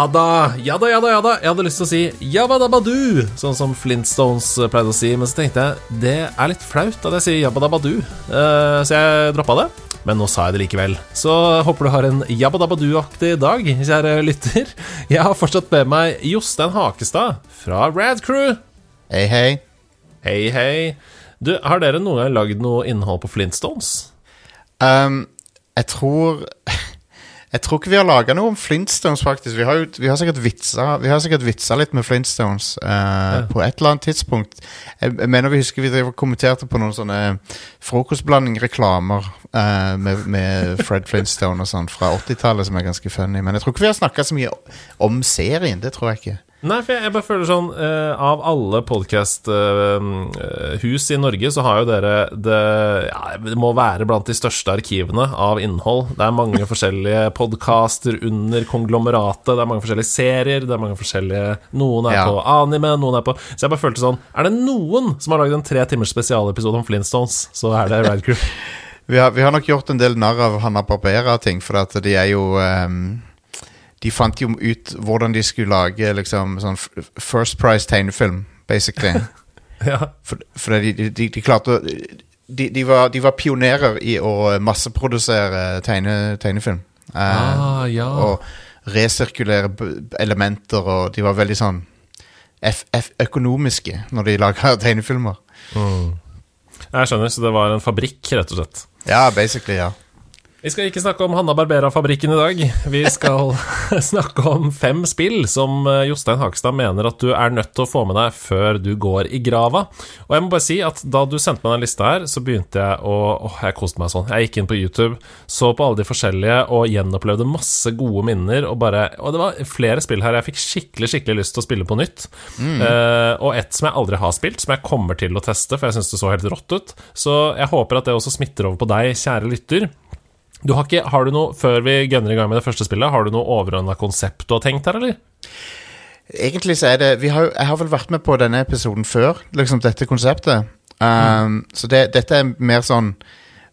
Ja da, ja da, ja da, ja da. Jeg hadde lyst til å si jabbadabadu, sånn som Flintstones eh, pleide å si, men så tenkte jeg det er litt flaut at jeg sier jabbadabadu, uh, så jeg droppa det. Men nå sa jeg det likevel. Så håper du har en jabbadabadu-aktig dag, kjære lytter. Jeg har fortsatt med meg Jostein Hakestad fra Rad Crew. Hei, hei. Hei, hei. Du, har dere noen gang lagd noe innhold på Flintstones? Um, jeg tror Jeg tror ikke vi har laga noe om Flintstones, faktisk. Vi har, jo, vi har sikkert vitsa Vi har sikkert vitsa litt med Flintstones uh, ja. på et eller annet tidspunkt. Jeg, jeg mener vi husker vi kommenterte på noen sånne frokostblanding-reklamer uh, med, med, Fred Flintstone og sånn fra 80-tallet som er ganske funny. Men jeg tror ikke vi har snakka så mye om serien. Det tror jeg ikke. Nei, for jeg, jeg bare føler sånn uh, Av alle podkast-hus uh, i Norge, så har jo dere det ja, Det må være blant de største arkivene av innhold. Det er mange forskjellige podkaster under konglomeratet, det er mange forskjellige serier, det er mange forskjellige Noen er ja. på anime, noen er på Så jeg bare følte sånn Er det noen som har lagd en tre timers spesialepisode om Flintstones, så er det Rad Crew. vi, har, vi, har, nok gjort en del narr av Hanna Barbera-ting, for at de er jo um de fant jo ut hvordan de skulle lage liksom sånn First Price tegnefilm, basically. ja. For, for de, de, de, klarte å de, de, var, de, var, pionerer i å masseprodusere tegne, tegnefilm. Ah, ja. Og resirkulere elementer, og de var veldig sånn F F økonomiske når de laga tegnefilmer. Mm. Jeg skjønner, så det var en fabrikk, rett og slett? Ja, basically, ja. Vi skal ikke snakke om Hanna Barbera-fabrikken i dag. Vi skal snakke om fem spill som eh, Jostein Hakstad mener at du er nødt til å få med deg før du går i grava. Og jeg må bare si at da du sendte meg den lista her, så begynte jeg å Åh, jeg koste meg sånn. Jeg gikk inn på YouTube, så på alle de forskjellige og gjenopplevde masse gode minner. Og bare Og det var flere spill her jeg fikk skikkelig, skikkelig lyst til å spille på nytt. Mm. Uh, og et som jeg aldri har spilt, som jeg kommer til å teste, for jeg syns det så helt rått ut. Så jeg håper at det også smitter over på deg, kjære lytter. Du har, ikke, har du noe, Før vi gønner i gang med det første spillet, har du noe overordna konsept du har tenkt her, eller? Egentlig så er det har, Jeg har vel vært med på denne episoden før, liksom dette konseptet. Um, mm. Så det, dette er mer sånn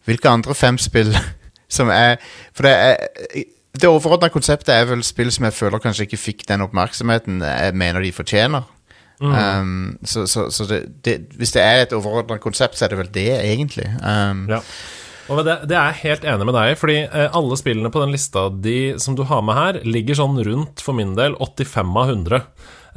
Hvilke andre fem spill som er For det er det overordna konseptet er vel spill som jeg føler kanskje ikke fikk den oppmerksomheten jeg mener de fortjener. Mm. Um, så, så, så det, det, hvis det er et overordna konsept, så er det vel det, egentlig. Um, ja. Og det, det, er jeg helt enig med deg i, fordi eh, alle spillene på den lista de, som du har med her, ligger sånn rundt, for min del, 85 av 100.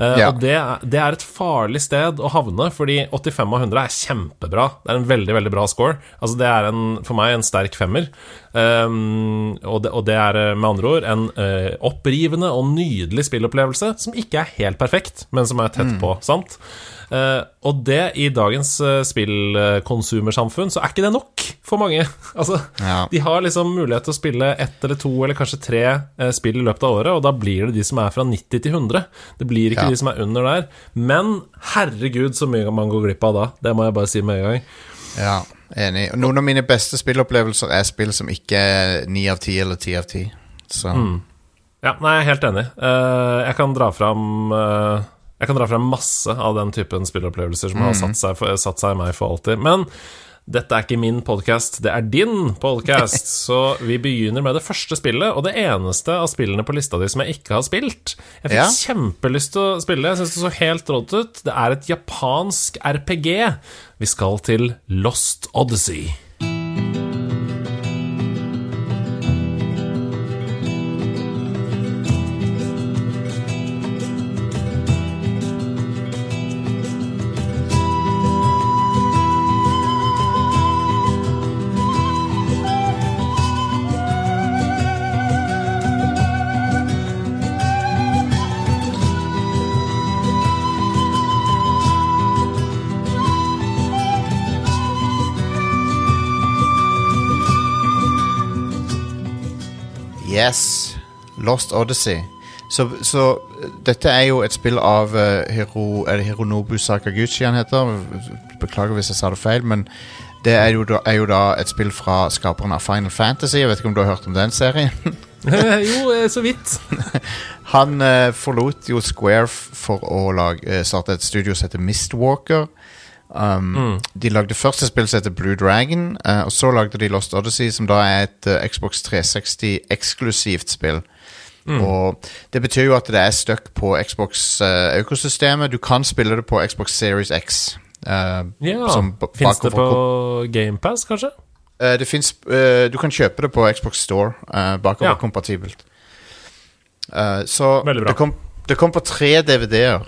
Uh, ja. Og det, det, er et farlig sted å havne, fordi 85 av 100 er kjempebra. Det er en veldig veldig bra score. Altså Det er en, for meg en sterk femmer. Um, og, det, og, det, er med andre ord en uh, opprivende og nydelig spillopplevelse som ikke er helt perfekt, men som er tett mm. på. sant? Uh, og det, i dagens uh, spillkonsumersamfunn, så er ikke det nok for mange. altså, ja. De har liksom mulighet til å spille ett eller to eller kanskje tre uh, spill i løpet av året, og da blir det de som er fra 90 til 100. Det blir ikke ja. de som er under der. Men herregud, så mye man går glipp av da. Det må jeg bare si med en gang. Ja, enig. Og noen av mine beste spillopplevelser er spill som ikke er ni av ti eller ti av ti. Så mm. Ja, nei, jeg er helt enig. jeg kan dra fram jeg kan dra frem masse av den typen spillopplevelser som mm. har satt seg, for, satt seg, i meg for alltid. Men dette er ikke min podkast, det er din podkast. Så vi begynner med det første spillet, og det eneste av spillene på lista di som jeg ikke har spilt. Jeg fikk ja. kjempelyst til å spille, jeg syns det så helt rått ut. Det er et japansk RPG. Vi skal til Lost Odyssey. Yes. Lost Odyssey. Så, så dette er jo et spill av uh, Hiro, er det Hironobu Sakaguchi han heter. Beklager hvis jeg sa det feil, men det er jo, da, er jo da et spill fra skaperen av Final Fantasy. Jeg vet ikke om du har hørt om den serien? jo, eh, så vidt. han uh, forlot jo Square for å lage, starte et studio som heter Mistwalker. Um, mm. De lagde først et spill som heter Blue Dragon, uh, og så lagde de Lost Odyssey, som da er et Xbox 360-eksklusivt spill. Mm. Og Det betyr jo at det er stuck på Xbox-økosystemet. Uh, du kan spille det på Xbox Series X. Uh, ja, Fins det på GamePass, kanskje? Uh, det finnes, du kan kjøpe det på Xbox Store, bakoverkompatibelt. Ja. så det kom, det kom, på tre DVD-er.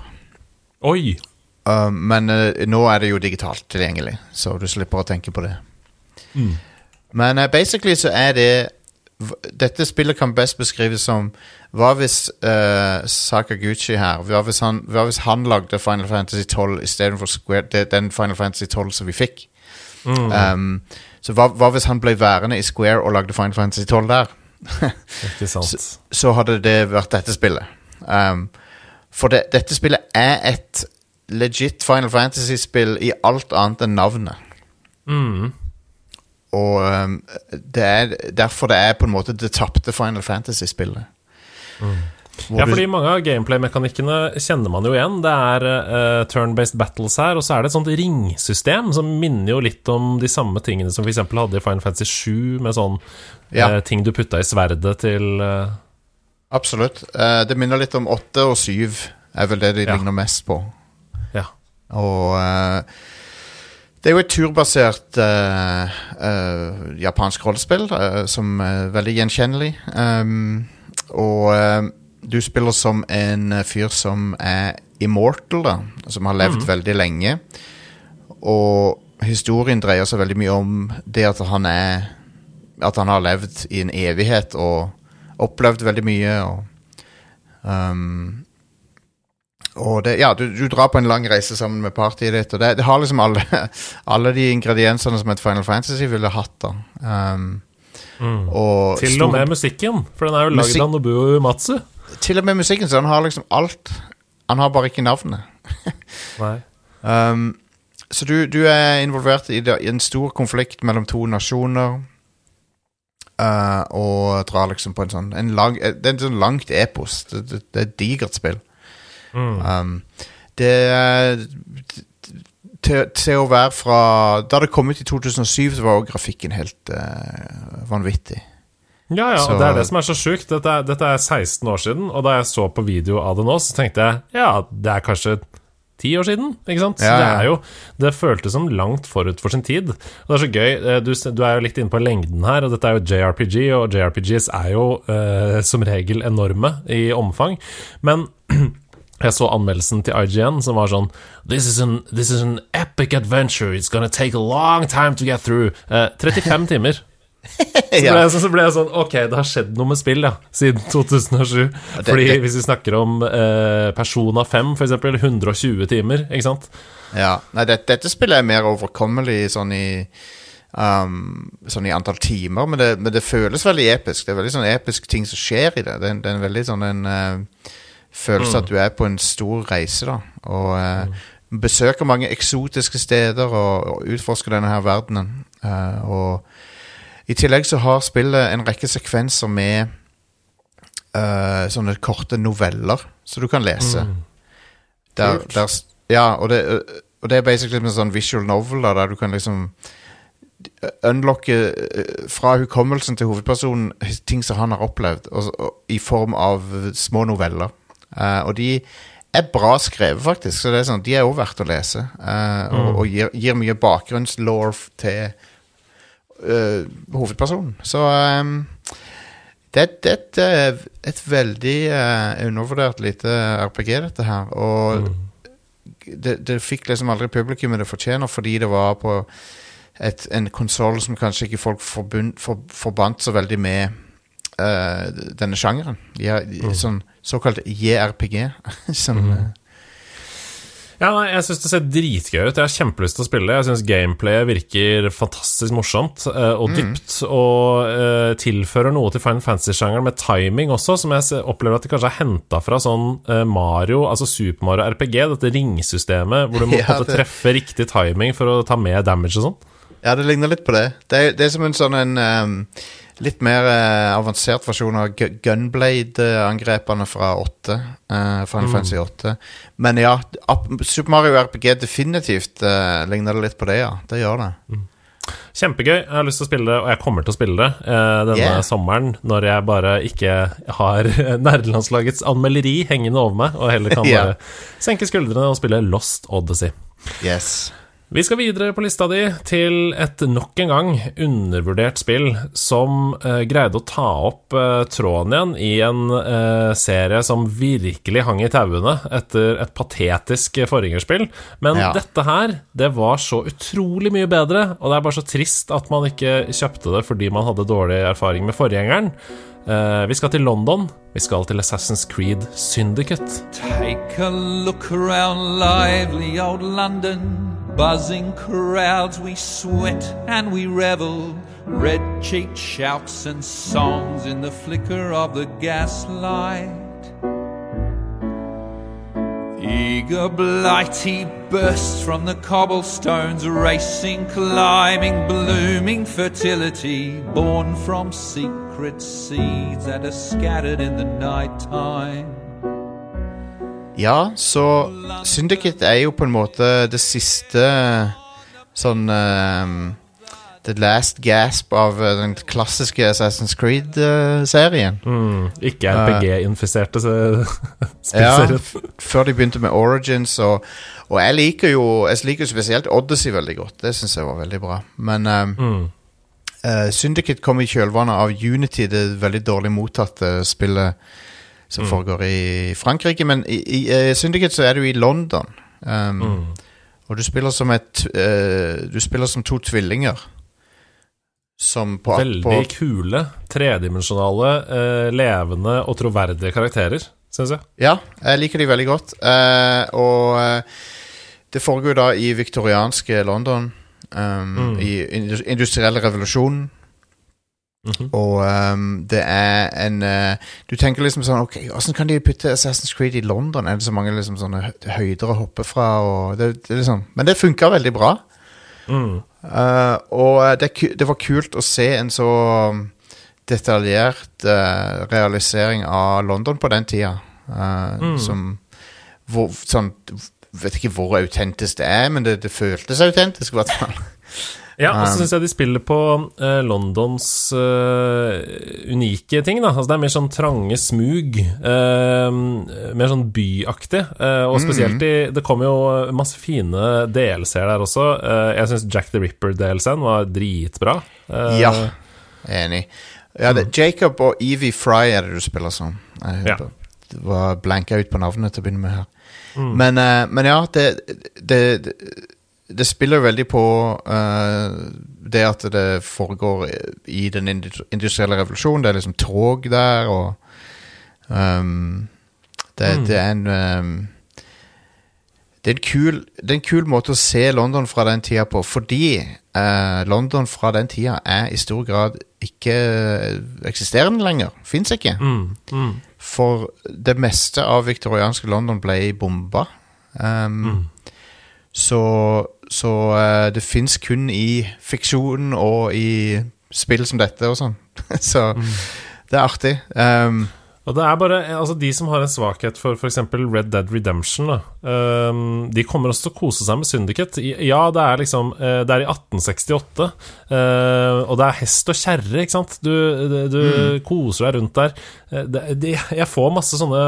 Oi! Men nå er det jo digitalt tilgjengelig, så du slipper å tenke på det. Mm. Men basically så er det dette spillet kan best beskrives som Hva hvis uh, Sakaguchi her hva hvis, han, hva hvis han lagde Final Fantasy 12 istedenfor den Final Fantasy 12 som vi fikk? Mm. Um, så hva, hva, hvis han ble værende i Square og lagde Final Fantasy 12 der? Ikke sant. så, så, hadde det vært dette spillet. Um, for det, dette spillet er et legit Final Fantasy-spill i alt annet enn navnet. Mm. Og um, det er derfor det er på en måte det tapte Final Fantasy-spillet. Mm. Ja, fordi mange av gameplay-mekanikkene kjenner man jo igjen. Det er uh, turn-based battles her, og så er det et sånt ringsystem som minner jo litt om de samme tingene som f.eks. hadde i Final Fantasy 7, med sånn ja. uh, ting du putta i sverdet til uh... Absolutt. det minner litt om 8 og 7, er vel det de ja. ligner mest på. Og det er jo et turbasert uh, uh, japansk rollespill uh, som er veldig gjenkjennelig. Um, og du spiller som en fyr som er immortal, da. Som har levd mm. veldig lenge. Og historien dreier seg veldig mye om det at han er At han har levd i en evighet og opplevd veldig mye. Og, um, og det, ja, du, du, drar på en lang reise sammen med partyet ditt, og det, det har liksom alle, alle, de ingrediensene som et Final Fantasy ville hatt. da um, mm. og Til og med musikken, for den er jo lagd av Nobuo Matsu. Til og med musikken, så han har liksom alt. Han har bare ikke navnet. Nei. Um, så du, du, er involvert i, det, i, en stor konflikt mellom to nasjoner. Uh, og drar liksom på en sånn en lang, Det er en sånn langt epos. Det, det, det er et digert spill. Mm. Um, det til, til, å være fra Da det kom ut i 2007, så var også grafikken helt uh, vanvittig. Ja, ja, så, og det er det som er så sjukt. Dette, dette, er 16 år siden, og da jeg så på video av det nå, så tenkte jeg ja, det er kanskje ti år siden, ikke sant? Ja, ja. Det er jo Det føltes som langt forut for sin tid. Og det er så gøy. Eh, du, du er jo litt inne på lengden her, og dette er jo JRPG, og JRPGs er jo uh, som regel enorme i omfang, men Jeg så anmeldelsen til IGN som var sånn This is an, this is an epic adventure. It's gonna take a long time to get through. Eh, 35 timer. Så ble, jeg, så ble, jeg, sånn Ok, det har skjedd noe med spill, ja, siden 2007. Fordi hvis vi snakker om eh, Persona 5, for eksempel, 120 timer, ikke sant? Ja. Nei, dette, dette spillet er mer overkommelig sånn i um, Sånn i antall timer, men det, men det, føles veldig episk. Det er veldig sånn episk ting som skjer i det. Det, er en veldig sånn en uh, følelse mm. at du er på en stor reise, da. Og mm. besøker mange eksotiske steder og, og utforsker denne her verdenen. Uh, og i tillegg så har spillet en rekke sekvenser med uh, sånne korte noveller som du kan lese. Mm. Der, der, ja, og det, og det, er basically en sånn visual novel da, der du kan liksom unlocke fra hukommelsen til hovedpersonen ting som han har opplevd, og, og, i form av små noveller. Uh, og de er bra skrevet, faktisk. Så det er sånn, De er òg verdt å lese. Uh, mm. Og, og gir, gir, mye bakgrunnslaw til uh, hovedpersonen. Så um, det, det, det, er et veldig undervurdert lite RPG, dette her. Og mm. det, det, fikk liksom aldri publikummet det fortjener, fordi det var på et, en konsoll som kanskje ikke folk forbund, for, forbandt så veldig med denne sjangeren. De har, mm. sånn såkalt JRPG. som mm. Ja, Jeg syns det ser dritgøy ut. Jeg har kjempelyst til å spille. Jeg syns gameplayet virker fantastisk morsomt uh, og dypt, mm. og uh, tilfører noe til Final Fantasy-sjangeren med timing også, som jeg opplever at de kanskje har henta fra sånn Mario, altså Super Mario RPG, dette ringsystemet hvor du må ja, det... treffe riktig timing for å ta med damage og sånn. Ja, det ligner litt på det. Det er, det er som en sånn en um litt mer eh, avansert versjon av Gunblade-angrepene fra 8. Eh, Final mm. Fantasy 8. Men ja, Super Mario RPG definitivt eh, ligner det litt på det, ja. Det gjør det. Mm. Kjempegøy. Jeg har lyst til å spille det, og jeg kommer til å spille det eh, denne yeah. sommeren, når jeg bare ikke har nerdelandslagets anmelderi hengende over meg, og heller kan bare yeah. senke skuldrene og spille Lost Odyssey. Yes vi skal videre på lista di til et nok en gang undervurdert spill som eh, greide å ta opp eh, tråden igjen i en eh, serie som virkelig hang i tauene etter et patetisk forgjengerspill. Men ja. dette her, det var så utrolig mye bedre, og det er bare så trist at man ikke kjøpte det fordi man hadde dårlig erfaring med forgjengeren. Uh, vi skal til London. Vi skal til Assassin's Creed Syndicate. Take a look around lively old London. Buzzing crowds, we sweat and we revel. Red cheeked shouts and songs in the flicker of the gaslight. Eager blighty bursts from the cobblestones, racing, climbing, blooming fertility, born from secret seeds that are scattered in the night time. Ja, så Syndicate er jo på en måte det siste sånn um, The last gasp av uh, den klassiske Assassin's Creed-serien. Uh, mm, ikke RPG-infiserte spillserien. ja, før de begynte med Origins. Og, og, jeg liker jo Jeg liker spesielt Odyssey veldig godt. Det syns jeg var veldig bra. Men um, mm. uh, Syndicate kom i kjølvannet av Unity, det veldig dårlig mottatte spillet som mm. foregår i Frankrike. Men i, i uh, Syndicate så er du i London. Um, mm. Og du spiller som et uh, Du spiller som to tvillinger. Som på Veldig på, kule, tredimensjonale, uh, levende og troverdige karakterer, syns jeg. Ja, jeg liker de veldig godt. Og det foregår da i viktorianske London. Um, mm. I industrielle revolusjonen. Mm -hmm. Og um, det er en uh, Du tenker liksom sånn Ok, Hvordan kan de putte Assassin's Creed i London? Er det så mange liksom sånne høyder å hoppe fra? Og det, det liksom, men det funka veldig bra. Mm. Uh, og det, det, var kult å se en så um, detaljert uh, realisering av London på den tida. Mm. Som hvor, sånn, Vet ikke hvor autentisk det er, men det, det føltes autentisk, i hvert fall. Ja, og så um, syns jeg de spiller på uh, Londons uh, unike ting. da Altså Det er mer sånn trange smug. Uh, mer sånn byaktig. og spesielt mm. i Det kommer jo masse fine DLC-er der også. jeg syns Jack the Ripper-DLC-en var dritbra. ja, enig. Ja, det, er Jacob og Evie Fry er det du spiller som. Jeg ja. var blanka ut på navnet til å begynne med her. Mm. Men, men, ja, det, det, det det spiller veldig på uh, det at det foregår i den industrielle revolusjonen. Det er liksom tog der, og um, det, mm. det, er en um, det, er en kul, det er en kul måte å se London fra den tida på, fordi uh, London fra den tida er i stor grad ikke eksisterende lenger. Fins ikke. Mm. Mm. For det meste av viktorianske London ble bomba. Um, mm. Så, så uh, det fins kun i fiksjon og i spill som dette og sånn. så mm. det er artig. Um, og det er bare Altså, de som har en svakhet for f.eks. Red Dead Redemption, da, um, de kommer også til å kose seg med Syndicate. Ja, det er liksom uh, Det er i 1868, uh, eh, og det er hest og kjerre, ikke sant? Du, du mm. koser deg rundt der. Uh, det, de, jeg får masse sånne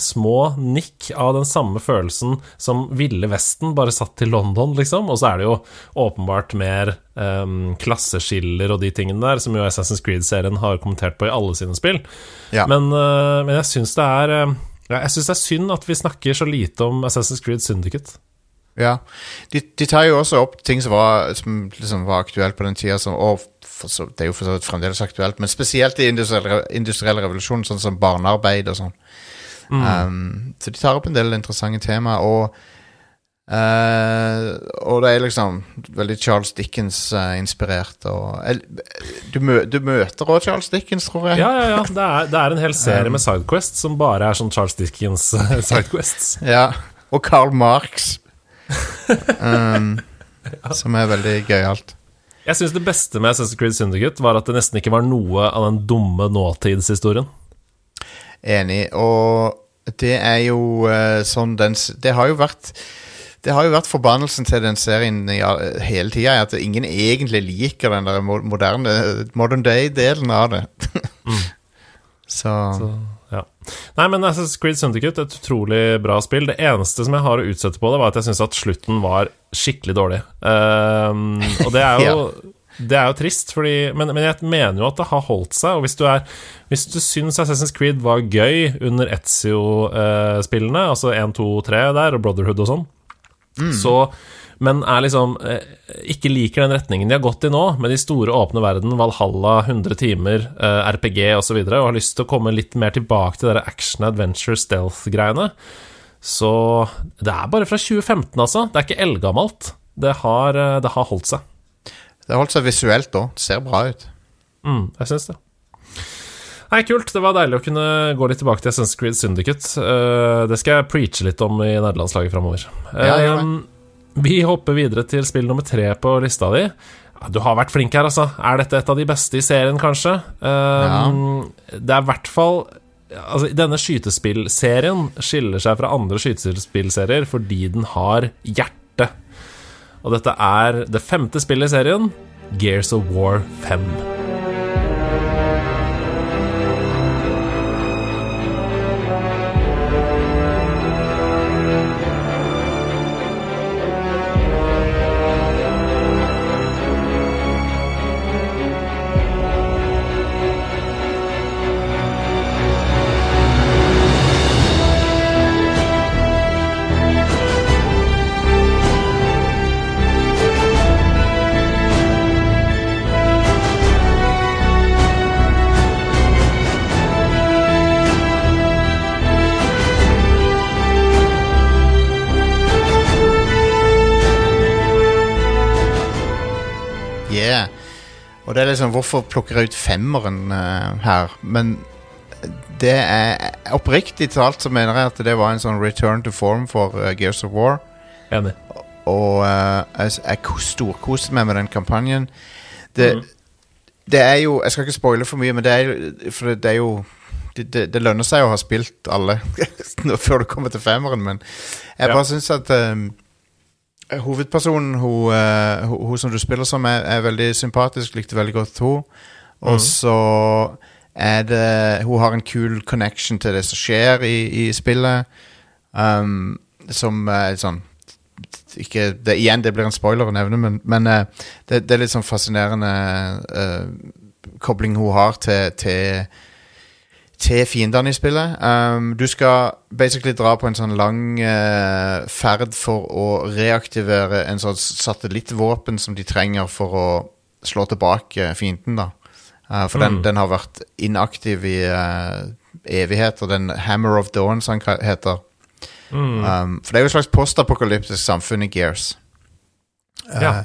små nikk av den samme følelsen som Ville Vesten, bare satt til London, liksom. Og så er det jo åpenbart mer um, klasseskiller og de tingene der, som jo Assassin's Creed-serien har kommentert på i alle sine spill. Ja. Men, uh, men, jeg syns det er uh, Jeg synes det er synd at vi snakker så lite om Assassin's Creed Syndicate. Ja. De, de tar jo også opp ting som var, som liksom var aktuelt på den tida, og så, det er jo for så vidt fremdeles aktuelt, men spesielt i industriell, industriell revolusjon, sånn som barnearbeid og sånn. Mm. Um, så de tar opp en del interessante temaer. og Uh, og det er liksom veldig Charles Dickens-inspirert. Uh, du, mø du, møter òg Charles Dickens, tror jeg. Ja, ja, ja. Det er, det er en hel serie um, med Sidequests som bare er sånn Charles Dickens Sidequests. ja. Og Karl Marx. Um, ja. Som er veldig gøyalt. Jeg syns det beste med Assassin's Creed Syndicate var at det nesten ikke var noe av den dumme nåtidshistorien. Enig. Og det er jo uh, sånn den Det har jo vært det har jo vært forbannelsen til den serien ja, hele tida, at ingen egentlig liker den der moderne modern day-delen av det. mm. Så. Så ja. Nei, men Assassin's Creed Syndicate, et utrolig bra spill. Det eneste som jeg har å utsette på det, var at jeg syns at slutten var skikkelig dårlig. Um, og det er jo ja. Det er jo trist, fordi, men, men, jeg mener jo at det har holdt seg. Og hvis du, er, hvis du syns Assassin's Creed var gøy under Etzio-spillene, eh, altså 1, 2, 3 der, og Brotherhood og sånn, Mm. Så men er liksom eh, ikke liker den retningen de har gått i nå, med de store, åpne verden, Valhalla, 100 timer, eh, RPG osv., og, så videre, og har lyst til å komme litt mer tilbake til de action, adventure, stealth-greiene. Så det er bare fra 2015, altså. Det er ikke eldgammelt. Det har, eh, det har holdt seg. Det har holdt seg visuelt òg. Ser bra ut. Mm, jeg syns det. Nei, kult. Det var deilig å kunne gå litt tilbake til Assassin's Creed Syndicate. Uh, det skal jeg preache litt om i nederlandslaget framover. Ja, ja, vi hopper videre til spill nummer tre på lista di. Du har vært flink her, altså. Er dette et av de beste i serien, kanskje? Uh, ja. Det er i hvert fall Altså, denne skytespillserien skiller seg fra andre skytespillserier fordi den har hjerte. Og dette er det femte spillet i serien, Gears of War 5. det er liksom Hvorfor plukker jeg ut femmeren uh, her? Men det er oppriktig talt så mener jeg at det var en sånn return to form for uh, Gears of War. Enig. Og uh, jeg, jeg storkoste meg med den kampanjen. Det, mm. det, er jo Jeg skal ikke spoile for mye, men det er, for det er jo det, det, det, lønner seg å ha spilt alle før du kommer til femmeren, men jeg bare syns at um, Hovedpersonen, hun, uh, hun, hun, som du spiller som, er, er, veldig sympatisk. Likte veldig godt hun. Og mm. så er det Hun har en kul connection til det som skjer i, i spillet. Um, som er sånn ikke, det, Igjen, det blir en spoiler å nevne, men, men uh, det, det, er litt sånn fascinerende uh, kobling hun har til, til til fiendene i spillet. Um, du skal basically dra på en sånn lang uh, ferd for å reaktivere en sånn satellittvåpen som de trenger for å slå tilbake fienden, da. Uh, for mm. den, den, har vært inaktiv i uh, evigheter. Den Hammer of Dawn, som den heter. Mm. Um, for det er jo et slags postapokalyptisk samfunn i Gears. Ja.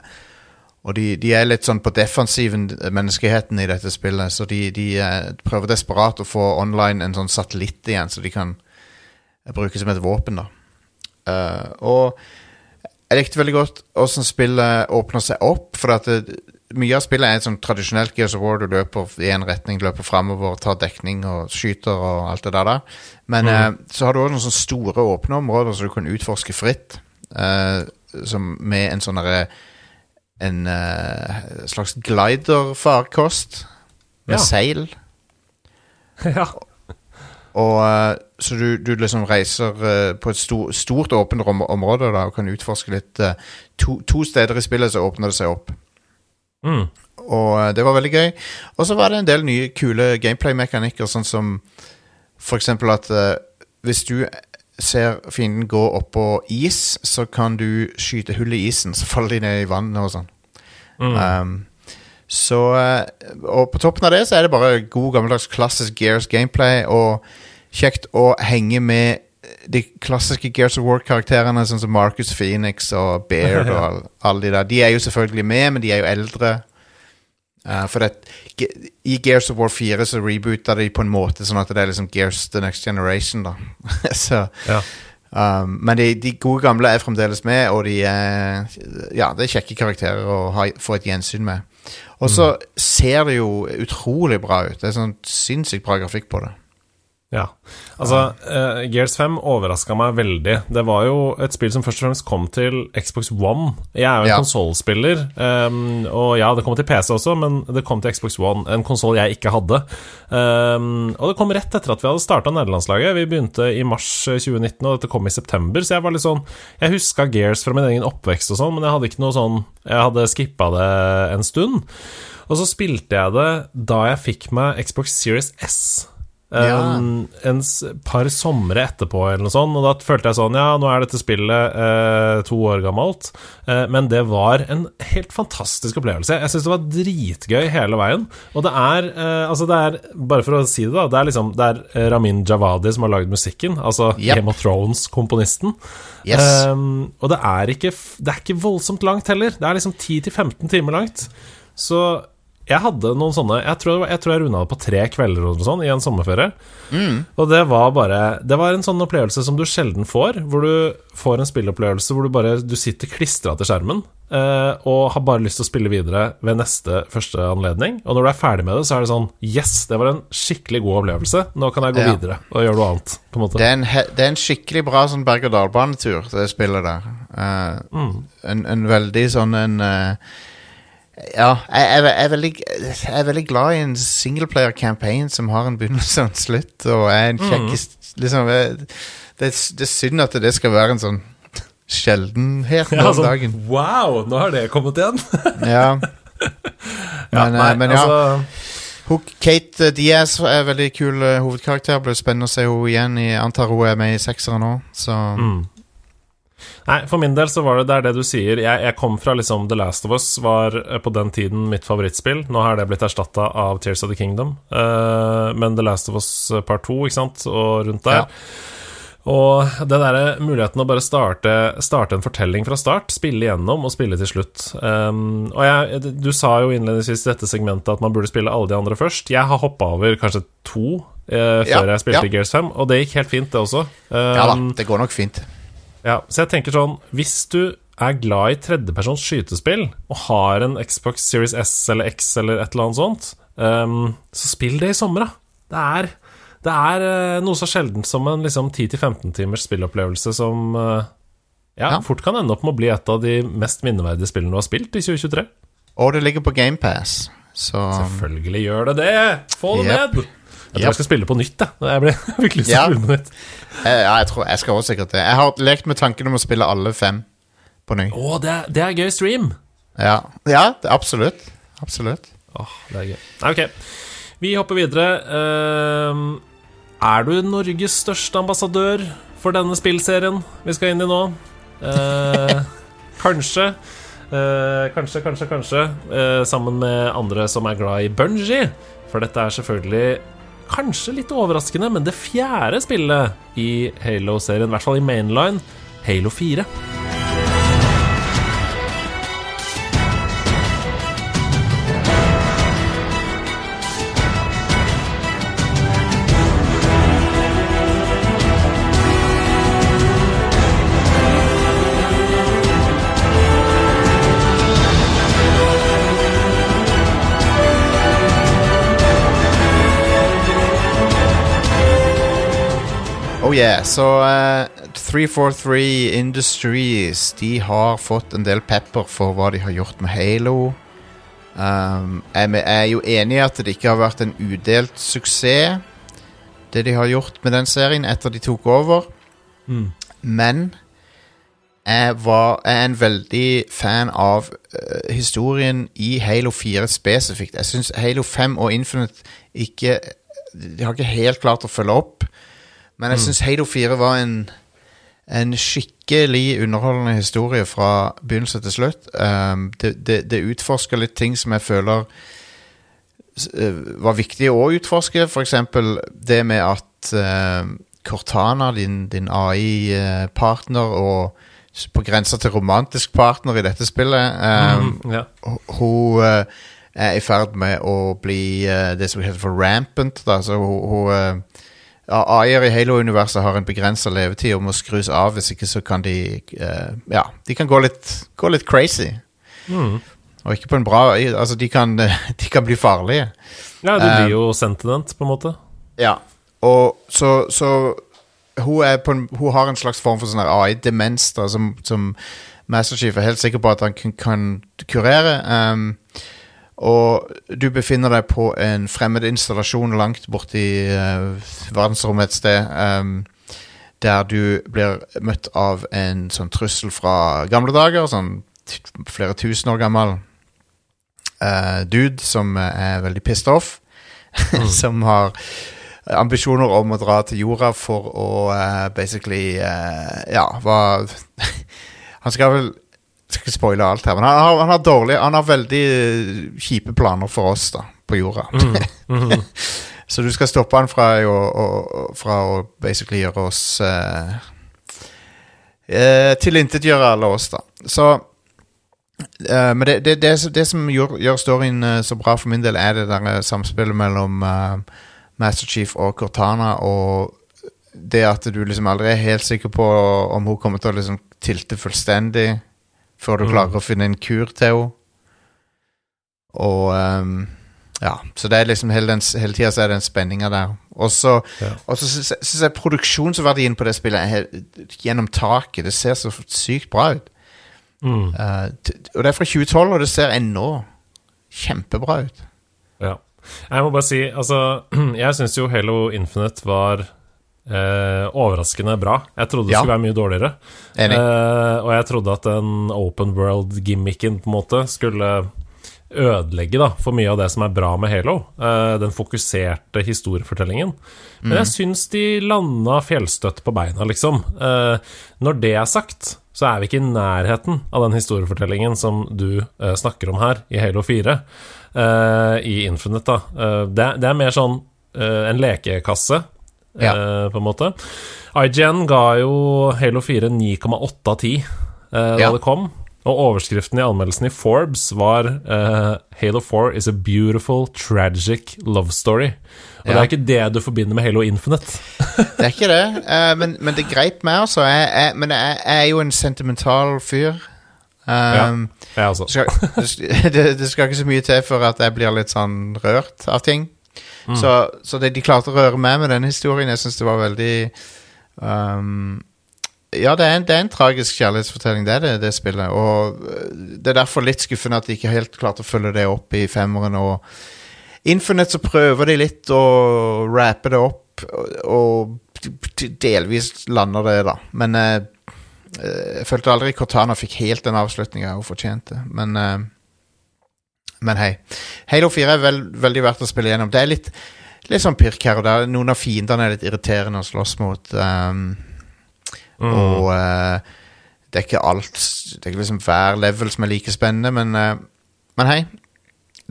Og de, de, er litt sånn på defensiven, menneskeheten i dette spillet. Så de, de uh, prøver desperat å få online en sånn satellitt igjen, så de kan uh, bruke som et våpen. da. Uh, og jeg likte veldig godt åssen spillet åpner seg opp. For at det, mye av spillet er et sånn tradisjonelt Gears of War. Du løper i én retning, løper framover, tar dekning og skyter og alt det der. der. Men mm. så har du òg noen sånne store, åpne områder som du kan utforske fritt. som med en sånn derre en uh, slags gliderfarkost med ja. seil. ja. Og uh, Så du, du, liksom reiser uh, på et stor, stort, åpent område da, og kan utforske litt. To, to, steder i spillet så åpner det seg opp. Mm. Og det var veldig gøy. Og så var det en del nye kule gameplay-mekanikker, sånn som for eksempel at hvis du ser fienden gå oppå is, så kan du skyte hull i isen, så faller de ned i vannet og sånn. Mm. Um, så eh, Og på toppen av det så er det bare god gammeldags klassisk Gears gameplay, og kjekt å henge med de klassiske Gears of War-karakterene, sånn som Marcus Phoenix og Baird og all- alle de der, de er jo selvfølgelig med, men de er jo eldre. Eh, for det, I Gears of War 4 så reboota de på en måte sånn at det er liksom Gears The Next Generation, da. så, Ja. um, men de, de gode gamle er fremdeles med, og de er Ja, det er kjekke karakterer å ha, få et gjensyn med. Og så ser det jo utrolig bra ut. Det er sånn sinnssykt bra grafikk på det. Ja. Altså, uh, Gears 5 overraska meg veldig. Det var jo et spill som først og fremst kom til Xbox One. Jeg er jo en Ja. konsollspiller, um, og ja, det kom til PC også, men det kom til Xbox One, en konsoll jeg ikke hadde. Um, og det kom rett etter at vi hadde starta nederlandslaget. Vi begynte i mars 2019, og dette kom i september, så jeg var litt sånn Jeg huska Gears fra min egen oppvekst og sånn, men jeg hadde ikke noe sånn Jeg hadde skippa det en stund. Og så spilte jeg det da jeg fikk meg Xbox Series S. Ja. Um, en par somre etterpå, eller noe sånt. Og da følte jeg sånn Ja, nå er dette spillet eh, to år gammelt. Eh, men det var en helt fantastisk opplevelse. Jeg syns det var dritgøy hele veien. Og det er eh, Altså, det er Bare for å si det, da. Det er liksom Det er eh, Ramin Javadi som har lagd musikken. Altså Yep. Game of Thrones-komponisten. Yes. Um, og det er, ikke, det er ikke voldsomt langt heller. Det er liksom 10-15 timer langt. Så jeg hadde noen sånne Jeg tror jeg, tror jeg runda det på tre kvelder og sånn i en sommerferie. Og det var bare Det var en sånn opplevelse som du sjelden får, hvor du får en spillopplevelse hvor du bare Du sitter klistra til skjermen eh, og har bare lyst til å spille videre ved neste første anledning. Og når du er ferdig med det, så er det sånn Yes, det var en skikkelig god opplevelse. Nå kan jeg gå Ja. videre og gjøre noe annet. Det er en, det er en skikkelig bra sånn berg-og-dal-banetur, det spillet der. Eh, en, en veldig sånn en eh, Ja, jeg, jeg, jeg, er veldig, jeg er veldig glad i en singleplayer campaign som har en begynnelse og en slutt, og er en kjekk mm. liksom, det, det er synd at det skal være en sånn sjeldenhet nå Ja, sånn, dagen. wow, nå har det kommet igjen! Ja. Men, nei, eh, men ja. altså, Kate eh, Diaz er en veldig kul eh, hovedkarakter. Blir spennende å se henne igjen. Jeg antar hun er med i sekseren nå, så Mm. Nei, for min del så var det det det du sier. Jeg, jeg kom fra liksom The Last of Us, var eh, på den tiden mitt favorittspill. Nå har det blitt erstatta av Tears of the Kingdom. Uh, men The Last of Us Part 2, ikke sant, og rundt der. Ja. Og det derre muligheten å bare starte, starte en fortelling fra start, spille igjennom og spille til slutt. Um, og jeg, du sa jo innledningsvis i dette segmentet at man burde spille alle de andre først. Jeg har hoppa over kanskje to eh, før Ja, jeg spilte ja. Gears 5, og det gikk helt fint, det også. ja da, Um, det går nok fint. Ja, så jeg tenker sånn Hvis du er glad i tredjepersons skytespill og har en Xbox Series S eller X eller et eller annet sånt, um, så spill det i sommer, da. Det er, det er eh, noe så sjeldent som en liksom 10-15 timers spillopplevelse som uh, ja, Ja. fort kan ende opp med å bli et av de mest minneverdige spillene du har spilt i 2023. Og det ligger på GamePass, så Selvfølgelig gjør det det! Få det Yep. ned! Jeg tror Yep. jeg skal spille på nytt, Da. Jeg fikk lyst til å spille på nytt. eh, Ja, jeg tror jeg skal også sikkert det. Jeg har lekt med tanken om å spille alle fem på ny. Å, det, er- det er gøy stream! Ja, ja det, absolutt. Absolutt. Åh, det er gøy. Ok. Vi hopper videre. Uh, er du Norges største ambassadør for denne spillserien vi skal inn i nå? Uh, kanskje. Uh, kanskje, kanskje, kanskje. Sammen med andre som er glad i Bungie. For dette er selvfølgelig kanskje litt overraskende, men det fjerde spillet i Halo-serien, i hvert fall i mainline, Halo 4. Oh yeah, så uh, 343 Industries De har fått en del pepper for hva de har gjort med Halo. Um, jeg er jo enig i at det ikke har vært en udelt suksess, det de har gjort med den serien etter de tok over. Men jeg, var, jeg er en veldig fan av uh, historien i Halo 4 spesifikt. Jeg syns Halo 5 og Infinite ikke De har ikke helt klart å følge opp. Men jeg syns Halo 4 var en, en skikkelig underholdende historie fra begynnelse til slutt. Um, det, det, det utforsker litt ting som jeg føler eh, var viktig å utforske. For eksempel det med at uh, Cortana, din, din AI-partner, og på grensa til romantisk partner i dette spillet. Um, Mm, ja. Hun uh, er i ferd med å bli uh, det som heter for rampant. Da. Så hun, hun eh, ja, AI-er i Halo-universet har en begrensa levetid og må skrus av. Hvis ikke så kan de uh, Ja, de kan gå litt, gå litt crazy. Mm. Og ikke på en bra Altså, de kan, de kan bli farlige. ja, du Um, blir jo sentinent, på en måte. Ja. Og så, så hun, på en, hun har en slags form for sånn AI-demens som, som Master Chief er helt sikker på at han kan, kan kurere. Um, og du befinner deg på en fremmed installasjon langt borti uh, verdensrommet et sted. Um, der du blir møtt av en sånn trussel fra gamle dager, sånn flere tusen år gammel uh, dude som er veldig pissed off. som har ambisjoner om å dra til jorda for å uh, basically Ja, hva Han skal vel skal ikke spoile alt her, men han har, han har dårlig Han har veldig eh, kjipe planer for oss da på jorda. Mhm. Så du skal stoppe han fra å, å, fra å basically gjøre oss eh, eh, Tilintetgjøre alle oss, da. Så eh, Men det, det, det, det som gjør, gjør storyen eh, så bra for min del, er det der eh, samspillet mellom eh, Master Chief og Cortana, og det at du liksom aldri er helt sikker på om hun kommer til å liksom tilte fullstendig før du Mm. klarer å finne en kur til henne. Og um, ja, så det er liksom hele, den, hele tida så er det en spenninga der. Og så Ja. syns jeg- produksjonsverdien på det spillet er helt gjennom taket. Det ser så sykt bra ut. Mm. Uh, og det er fra 2012, og det ser ennå kjempebra ut. Ja. Jeg må bare si, altså Jeg syns jo Halo Infinite var eh, overraskende bra. Jeg trodde det Ja. skulle være mye dårligere. Eh, og jeg trodde at den open world-gimmicken på en måte skulle ødelegge da, for mye av det som er bra med Halo. Eh, den fokuserte historiefortellingen. Men jeg syns de landa fjellstøtt på beina, liksom. Eh, når det er sagt, så er vi ikke i nærheten av den historiefortellingen som du eh, snakker om her i Halo 4, eh, i Infinite. da. Det, det er mer sånn en lekekasse, Ja. eh, på en måte. IGN ga jo Halo 4 9,8 av 10 eh, da Ja. det kom. Og overskriften i anmeldelsen i Forbes var eh, 'Halo 4 is a beautiful, tragic love story'. Og det er ikke det du forbinder med Halo Infinite. Det er ikke det, uh, men, men det greip meg, altså. Jeg, jeg, men jeg, jeg er jo en sentimental fyr. Um, Jeg også. skal, det, det skal ikke så mye til for at jeg blir litt sånn rørt av ting. Så, så det, de klarte å røre meg med den historien. Jeg syns det var veldig um, Ja, det er, en, det er en tragisk kjærlighetsfortelling, det er det, det spillet. Og det er derfor litt skuffende at de ikke helt klarte å følge det opp i femmeren. Og Infinite så prøver de litt å rappe det opp, og, og delvis lander det, da. Men eh, jeg følte aldri Cortana fikk helt den avslutninga hun fortjente. Men eh, men hei. Halo 4 er vel, veldig verdt å spille gjennom. Det er litt, litt sånn pirk her og der. Noen av fiendene er litt irriterende å slåss mot. Um, Mm. Og uh, det er ikke alt Det er ikke liksom hver level som er like spennende, men, uh, men hei.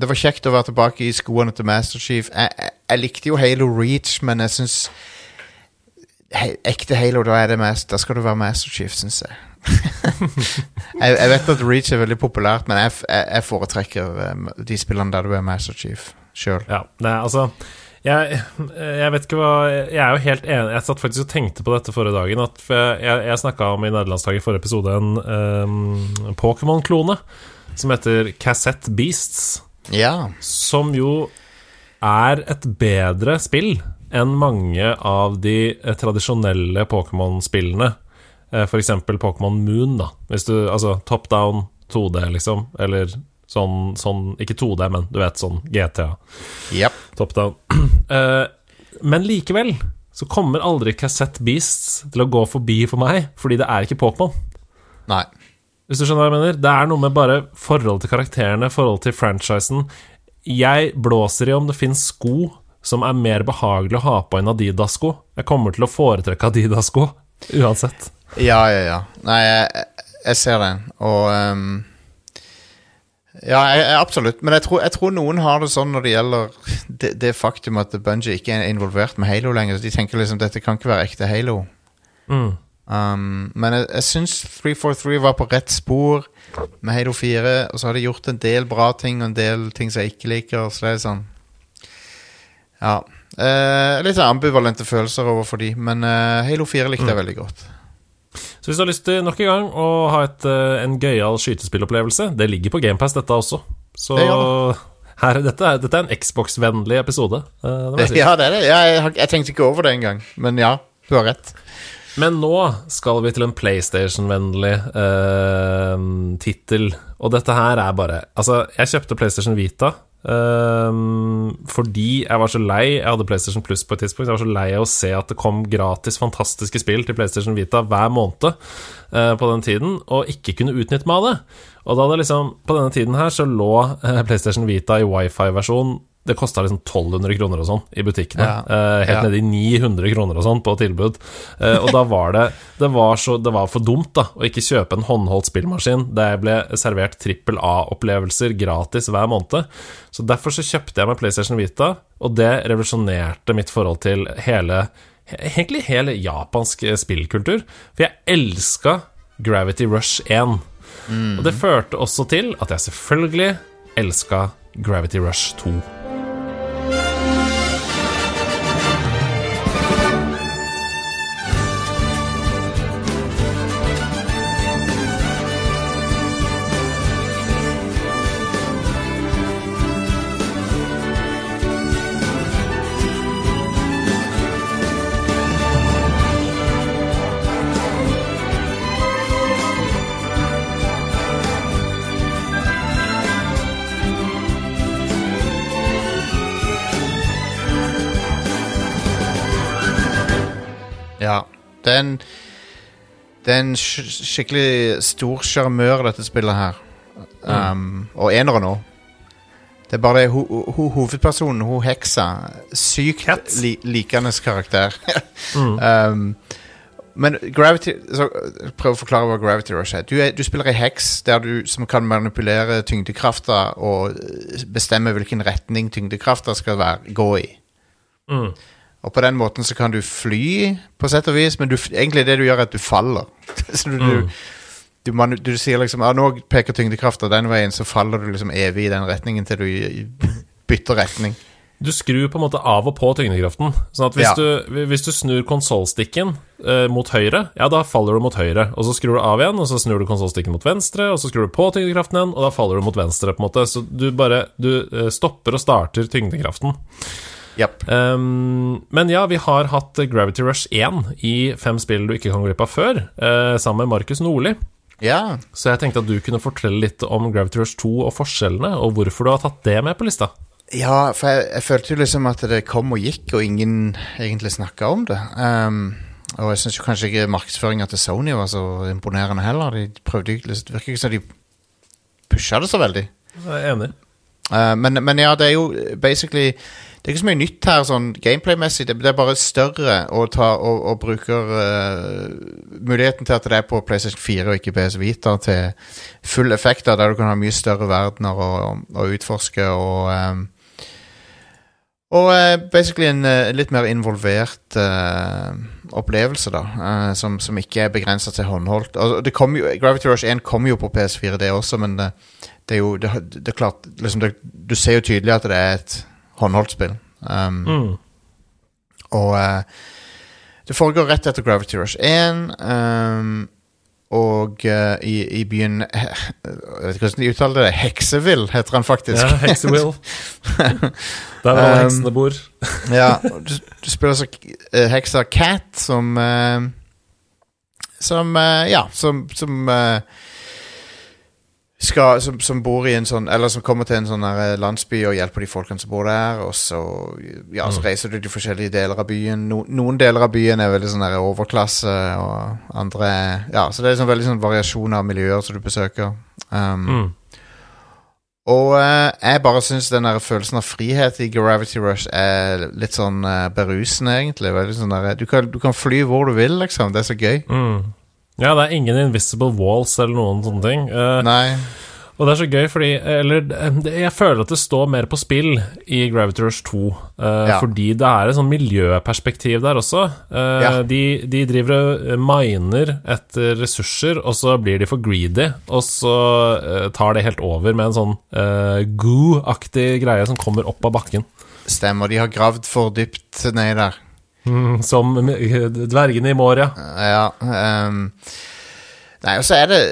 Det var kjekt å være tilbake i skoene til Master Chief. Jeg, jeg, jeg likte jo Halo Reach, men jeg syns Ekte Halo, da, er det mest, da skal du være Master Chief, syns jeg. jeg. Jeg vet at Reach er veldig populært, men jeg, jeg, foretrekker eh, de spillene der du er Master Chief sjøl. Ja, det er altså jeg, jeg vet ikke hva Jeg er jo helt enig Jeg satt faktisk og tenkte på dette forrige dagen. At jeg jeg, jeg snakka om i nederlandslaget i forrige episode en um, Pokémon-klone som heter Cassette Beasts. Ja. Som jo er et bedre spill enn mange av de eh, tradisjonelle Pokémon-spillene. Eh, eksempel Pokémon Moon, da. Hvis du, altså top down 2D, liksom. Eller sånn, sånn Ikke 2D, men du vet, sånn GTA. Yep. Top down. Eh, men likevel så kommer aldri Cassette Beasts til å gå forbi for meg, fordi det er ikke Pokémon. Nei. Hvis du skjønner hva jeg mener? Det er noe med bare forhold til karakterene, forhold til franchisen. Jeg blåser i om det fins sko som er mer behagelig å ha på enn Adidas-sko. Jeg kommer til å foretrekke Adidas-sko uansett. Ja, ja, ja. Nei, jeg, jeg ser den, og um, Ja, jeg, jeg, absolutt. Men jeg tror, jeg tror, noen har det sånn når det gjelder det, det faktum at Bungie ikke er involvert med Halo lenger. Så de tenker liksom dette kan ikke være ekte Halo. Mm. Um, men jeg, jeg syns 343 var på rett spor med Halo 4. Og så har de gjort en del bra ting og en del ting som jeg ikke liker. Så det er sånn Ja. Uh, litt ambivalente følelser overfor de, men uh, Halo 4 likte jeg mm. veldig godt. Så hvis du har lyst til nok en gang å ha et, uh, en gøyal skytespillopplevelse Det ligger på GamePass, dette også. Så det her, dette, er, dette, er, en Xbox-vennlig episode. Uh, det si. Ja, det er det. Jeg, jeg, tenkte ikke over det engang, men ja, du har rett. Men nå skal vi til en PlayStation-vennlig eh, tittel. Og dette her er bare Altså, jeg kjøpte PlayStation Vita Um, fordi jeg var så lei Jeg hadde PlayStation Plus på et tidspunkt. Jeg var så lei av å se at det kom gratis fantastiske spill til PlayStation Vita hver måned uh, på den tiden, og ikke kunne utnytte meg av det. Og da det liksom På denne tiden her så lå uh, PlayStation Vita i wifi-versjon det kosta liksom 1200 kroner og sånn i butikkene. Ja. Uh, helt ja. nede i 900 kroner og sånn på tilbud. Uh, og da var det det var, så, det var, for dumt da å ikke kjøpe en håndholdt spillmaskin der jeg ble servert trippel A-opplevelser gratis hver måned. Så derfor så kjøpte jeg meg PlayStation Vita, og det revolusjonerte mitt forhold til hele Egentlig hele japansk spillkultur. For jeg elska Gravity Rush 1. Mm. Og det førte også til at jeg selvfølgelig elska Gravity Rush 2. Det er en, det er en skikkelig stor sjarmør, dette spillet her. Um, mm. Og enere nå. Det er bare det ho, ho, hovedpersonen, hun heksa, sykt li, likende karakter. mm. um, men Gravity så, Prøv å forklare hva Gravity Rush er. Du, er, du spiller ei heks der du, som kan manipulere tyngdekrafta og bestemme hvilken retning tyngdekrafta skal være, gå i. Mm. Og på den måten så kan du fly, på sett og vis, men du, egentlig det du gjør, er at du faller. så du, mm. du, man, du, sier liksom ah, 'Nå peker tyngdekrafta den veien', så faller du liksom evig i den retningen til du bytter retning. Du skrur på en måte av og på tyngdekraften. Sånn at hvis, ja. du, hvis du snur konsollstikken eh, mot høyre, ja, da faller du mot høyre. Og så skrur du av igjen, og så snur du konsollstikken mot venstre, og så skrur du på tyngdekraften igjen, og da faller du mot venstre, på en måte. Så du bare Du eh, stopper og starter tyngdekraften. Yep. Um, men ja, vi har hatt Gravity Rush 1 i fem spill du ikke kan glipp av før, uh, sammen med Markus Nordli. Yeah. Så jeg tenkte at du kunne fortelle litt om Gravity Rush 2 og forskjellene, og hvorfor du har tatt det med på lista. Ja, for jeg, jeg følte jo liksom at det kom og gikk, og ingen egentlig snakka om det. Um, og jeg syns kanskje ikke markedsføringa til Sony var så imponerende heller. De prøvde Det virker ikke som de pusha det så veldig. Jeg er enig. Uh, men, men ja, det er jo basically det er ikke så mye nytt her sånn gameplay-messig. Det, det, er bare større og, ta, og, og bruker uh, muligheten til at det er på PlayStation 4 og ikke PS Vita til full effekt, der du kan ha mye større verdener å utforske og um, og uh, basically en litt mer involvert opplevelse, da. som, som, ikke er begrensa til håndholdt. Og det kom jo, Gravity Rush 1 kom jo på PS4, det også, men det, det er jo det, det er klart liksom Du ser jo tydelig at det er et håndholdt spill. Um, mm. Og uh, det foregår rett etter Gravity Rush 1. Um, og uh, i, i, byen Jeg vet ikke hvordan de uttaler det. Hekseville heter han faktisk. Ja, Hekseville. Der alle um, heksene bor. ja, du, du spiller så uh, heksa Cat, som uh, Som Ja, som, som skal, som, som, bor i en sånn Eller som kommer til en sånn eh, landsby og hjelper de folkene som bor der. Og så, ja, så mm. reiser du til forskjellige deler av byen. No, noen deler av byen er veldig sånn der overklasse, og andre Ja, så det er sånn veldig sånn variasjon av miljøer som du besøker. Um, mm. Og uh, jeg bare syns den der følelsen av frihet i Gravity Rush er litt sånn uh, berusende, egentlig. Sånn der, du, kan, du, kan, fly hvor du vil, liksom. Det er så gøy. Mm. Ja, det er ingen invisible walls eller noen sånne ting. Uh, Nei. Og det er så gøy, fordi Eller jeg føler at det står mer på spill i Gravity Rush 2. Uh, ja. Fordi det er et sånn miljøperspektiv der også. Uh, ja. de, de, driver og miner etter ressurser, og så blir de for greedy. Og så uh, tar det helt over med en sånn goo-aktig greie som kommer opp av bakken. Stemmer. De har gravd for dypt nedi der. Mm, som dvergene i Moria. Ja. Um, nei, og så er det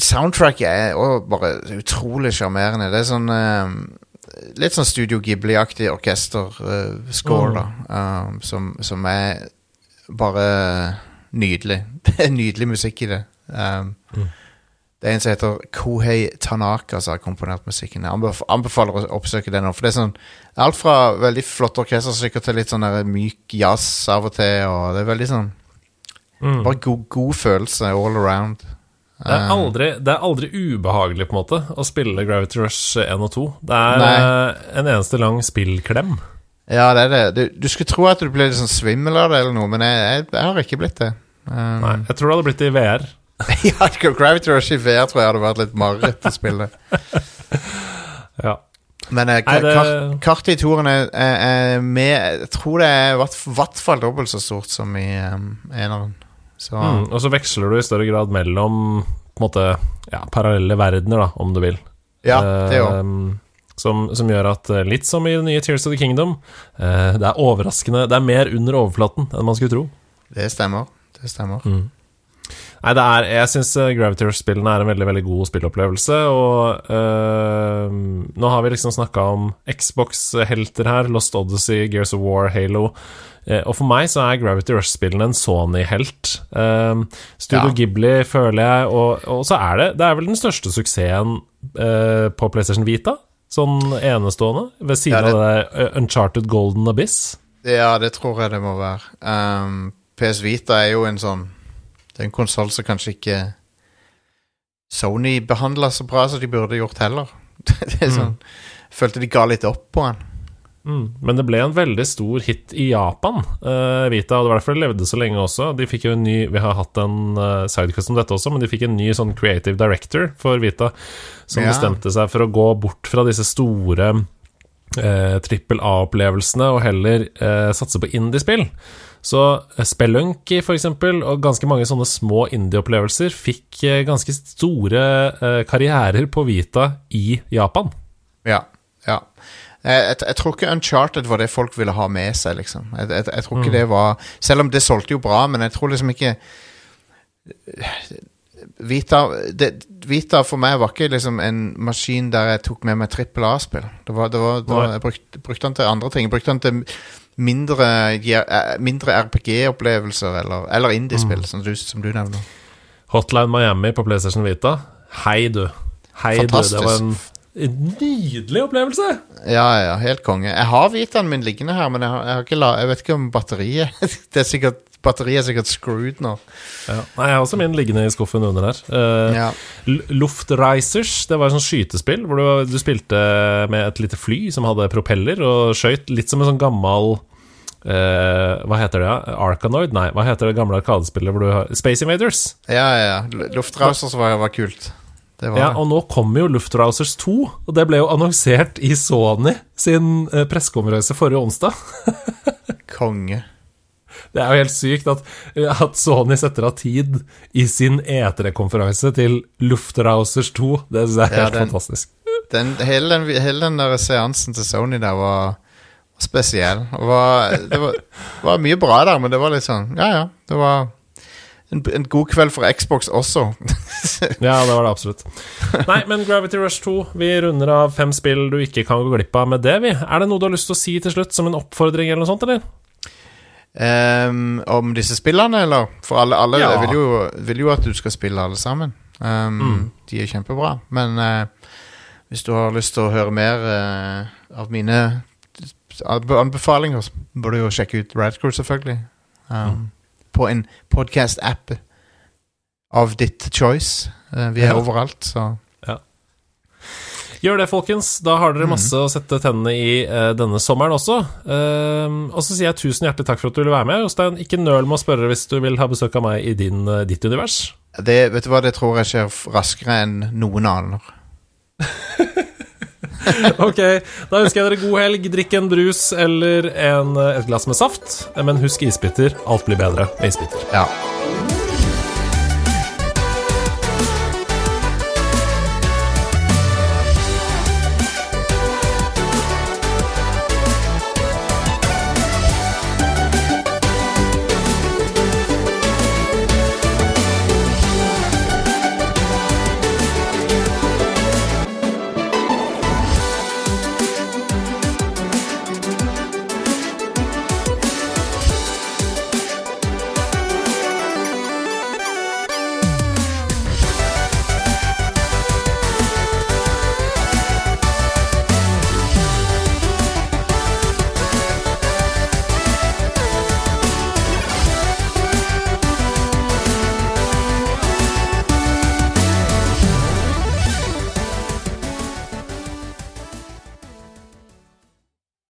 Soundtracket er òg bare utrolig sjarmerende. Det er sånn um, Litt sånn Studio Ghibli-aktig orkesterscore, uh, da. Um, som, som, er bare nydelig. Det er nydelig musikk i det. Um, mm. Det er en som heter Kohei Tanaka som har komponert musikken. Jeg anbefaler å oppsøke det nå. For det er sånn alt fra veldig flott orkesterstykker til litt sånn myk jazz av og til. Og det er veldig sånn mm. Bare god, god følelse all around. Det er, aldri, det er, aldri, ubehagelig på en måte å spille Gravity Rush 1 og 2. Det er Nei. en eneste lang spillklem. Ja, det er det. Du, du skulle tro at du ble litt sånn svimmel av det, eller noe, men jeg, jeg, jeg har ikke blitt det. Um, Nei, Jeg tror det hadde blitt det i VR. ja, Gravity Rush i VR tror jeg hadde vært litt mareritt å spille. ja. Men eh, det... kart, kartet i toren er, er, med Jeg tror det er i hvert fall dobbelt så stort som i um, eneren. Så. Mm, og så veksler du i større grad mellom på en måte, ja, parallelle verdener, da, om du vil. Ja, det òg. Uh, som, som, gjør at eh, litt som i det nye Tears of the Kingdom, uh, det er overraskende Det er mer under overflaten enn man skulle tro. Det stemmer. Det stemmer. Mm. Nei, det er Jeg syns eh, Gravity Rush-spillene er en veldig veldig god spillopplevelse. Og øh, nå har vi liksom snakka om Xbox-helter her. Lost Odyssey, Gears of War, Halo. Eh, og for meg så er Gravity Rush-spillene en Sony-helt. Uh, Studio ja. Ghibli føler jeg, og, og, så er det Det er vel den største suksessen uh, på PlayStation Vita. Sånn enestående. Ved siden ja, det, av det Uncharted Golden Abyss. Ja, det tror jeg det må være. Um, PS Vita er jo en sånn det er en konsoll som kanskje ikke Sony behandla så bra som de burde gjort heller. det er mm. sånn mm. Følte de ga litt opp på den. Mm. Men det ble en veldig stor hit i Japan, uh, Vita, og det var derfor det levde så lenge også. De fikk jo en ny Vi har hatt en uh, sidequest om dette også, men de fikk en ny sånn creative director for Vita, som ja. bestemte seg for å gå bort fra disse store uh, trippel A-opplevelsene og heller satse på indiespill. Så eh, Spelunky, for eksempel, og ganske mange sånne små indie-opplevelser fikk eh, ganske store eh, karrierer på Vita i Japan. Ja, ja. Jeg, jeg, jeg, tror ikke Uncharted var det folk ville ha med seg, liksom. Jeg, jeg, jeg tror ikke mm. det var Selv om det solgte jo bra, men jeg tror liksom ikke Vita, det, Vita for meg var ikke liksom en maskin der jeg tok med meg trippel A-spill. Det var, det var, det var, jeg brukte, brukte den til andre ting. Jeg brukte den til mindre, eh, mindre RPG-opplevelser eller, eller indiespill, mm. som, som, du nevner. Hotline Miami på PlayStation Vita. Hei, du. Hei, Fantastisk. du. Det var en en nydelig opplevelse! Ja, ja, helt konge. Jeg har Vitaen min liggende her, men jeg, har, jeg, har la, jeg vet ikke om batteriet Det er sikkert Batteriet er sikkert screwed nå. Ja. Nei, jeg har også min liggende i skuffen under der. Uh, ja. Luftreisers, det var et sånt skytespill hvor du, du, spilte med et lite fly som hadde propeller, og skøyt litt som en sånn gammel Uh, hva heter det? Arkanoid? Nei, hva heter det gamle arkadespillet hvor du har Space Invaders? Ja, ja. Luftrausers var, var kult. Var ja, og nå kommer jo Luftrausers 2, og det ble jo annonsert i Sony sin uh, pressekonferanse forrige onsdag. Konge. Det er jo helt sykt at, at Sony setter av tid i sin E3-konferanse til Luftrausers 2. Det syns jeg er ja, helt den, fantastisk. Den, hele, den, hele den der seansen til Sony der var spesiell. Det var, det var, var, mye bra der, men det var litt sånn Ja, ja. Det var en, en god kveld for Xbox også. ja, det var det absolutt. Nei, men Gravity Rush 2, vi runder av fem spill du ikke kan gå glipp av med det, vi. Er det noe du har lyst til å si til slutt, som en oppfordring eller noe sånt, eller? Um, om disse spillene, eller? For alle, alle ja. vil, jo, vil, jo, at du skal spille alle sammen. Um, mm. De er kjempebra. Men uh, hvis du har lyst til å høre mer uh, av mine anbefalinger, du jo sjekke ut Radcrew, selvfølgelig. Um, mm. På en podcast-app av ditt choice. Uh, vi er ja. overalt, så ja. Gjør det, folkens. Da har dere masse mm. å sette tennene i uh, denne sommeren også. Uh, og så sier jeg tusen hjertelig takk for at du ville være med. Jostein, ikke nøl med å spørre hvis du vil ha besøk av meg i din, uh, ditt univers. Det, vet du hva, det tror jeg skjer raskere enn noen annen. ok, da ønsker jeg dere god helg. Drikk en brus eller en, et glass med saft. Men husk isbiter. Alt blir bedre med isbiter. Ja.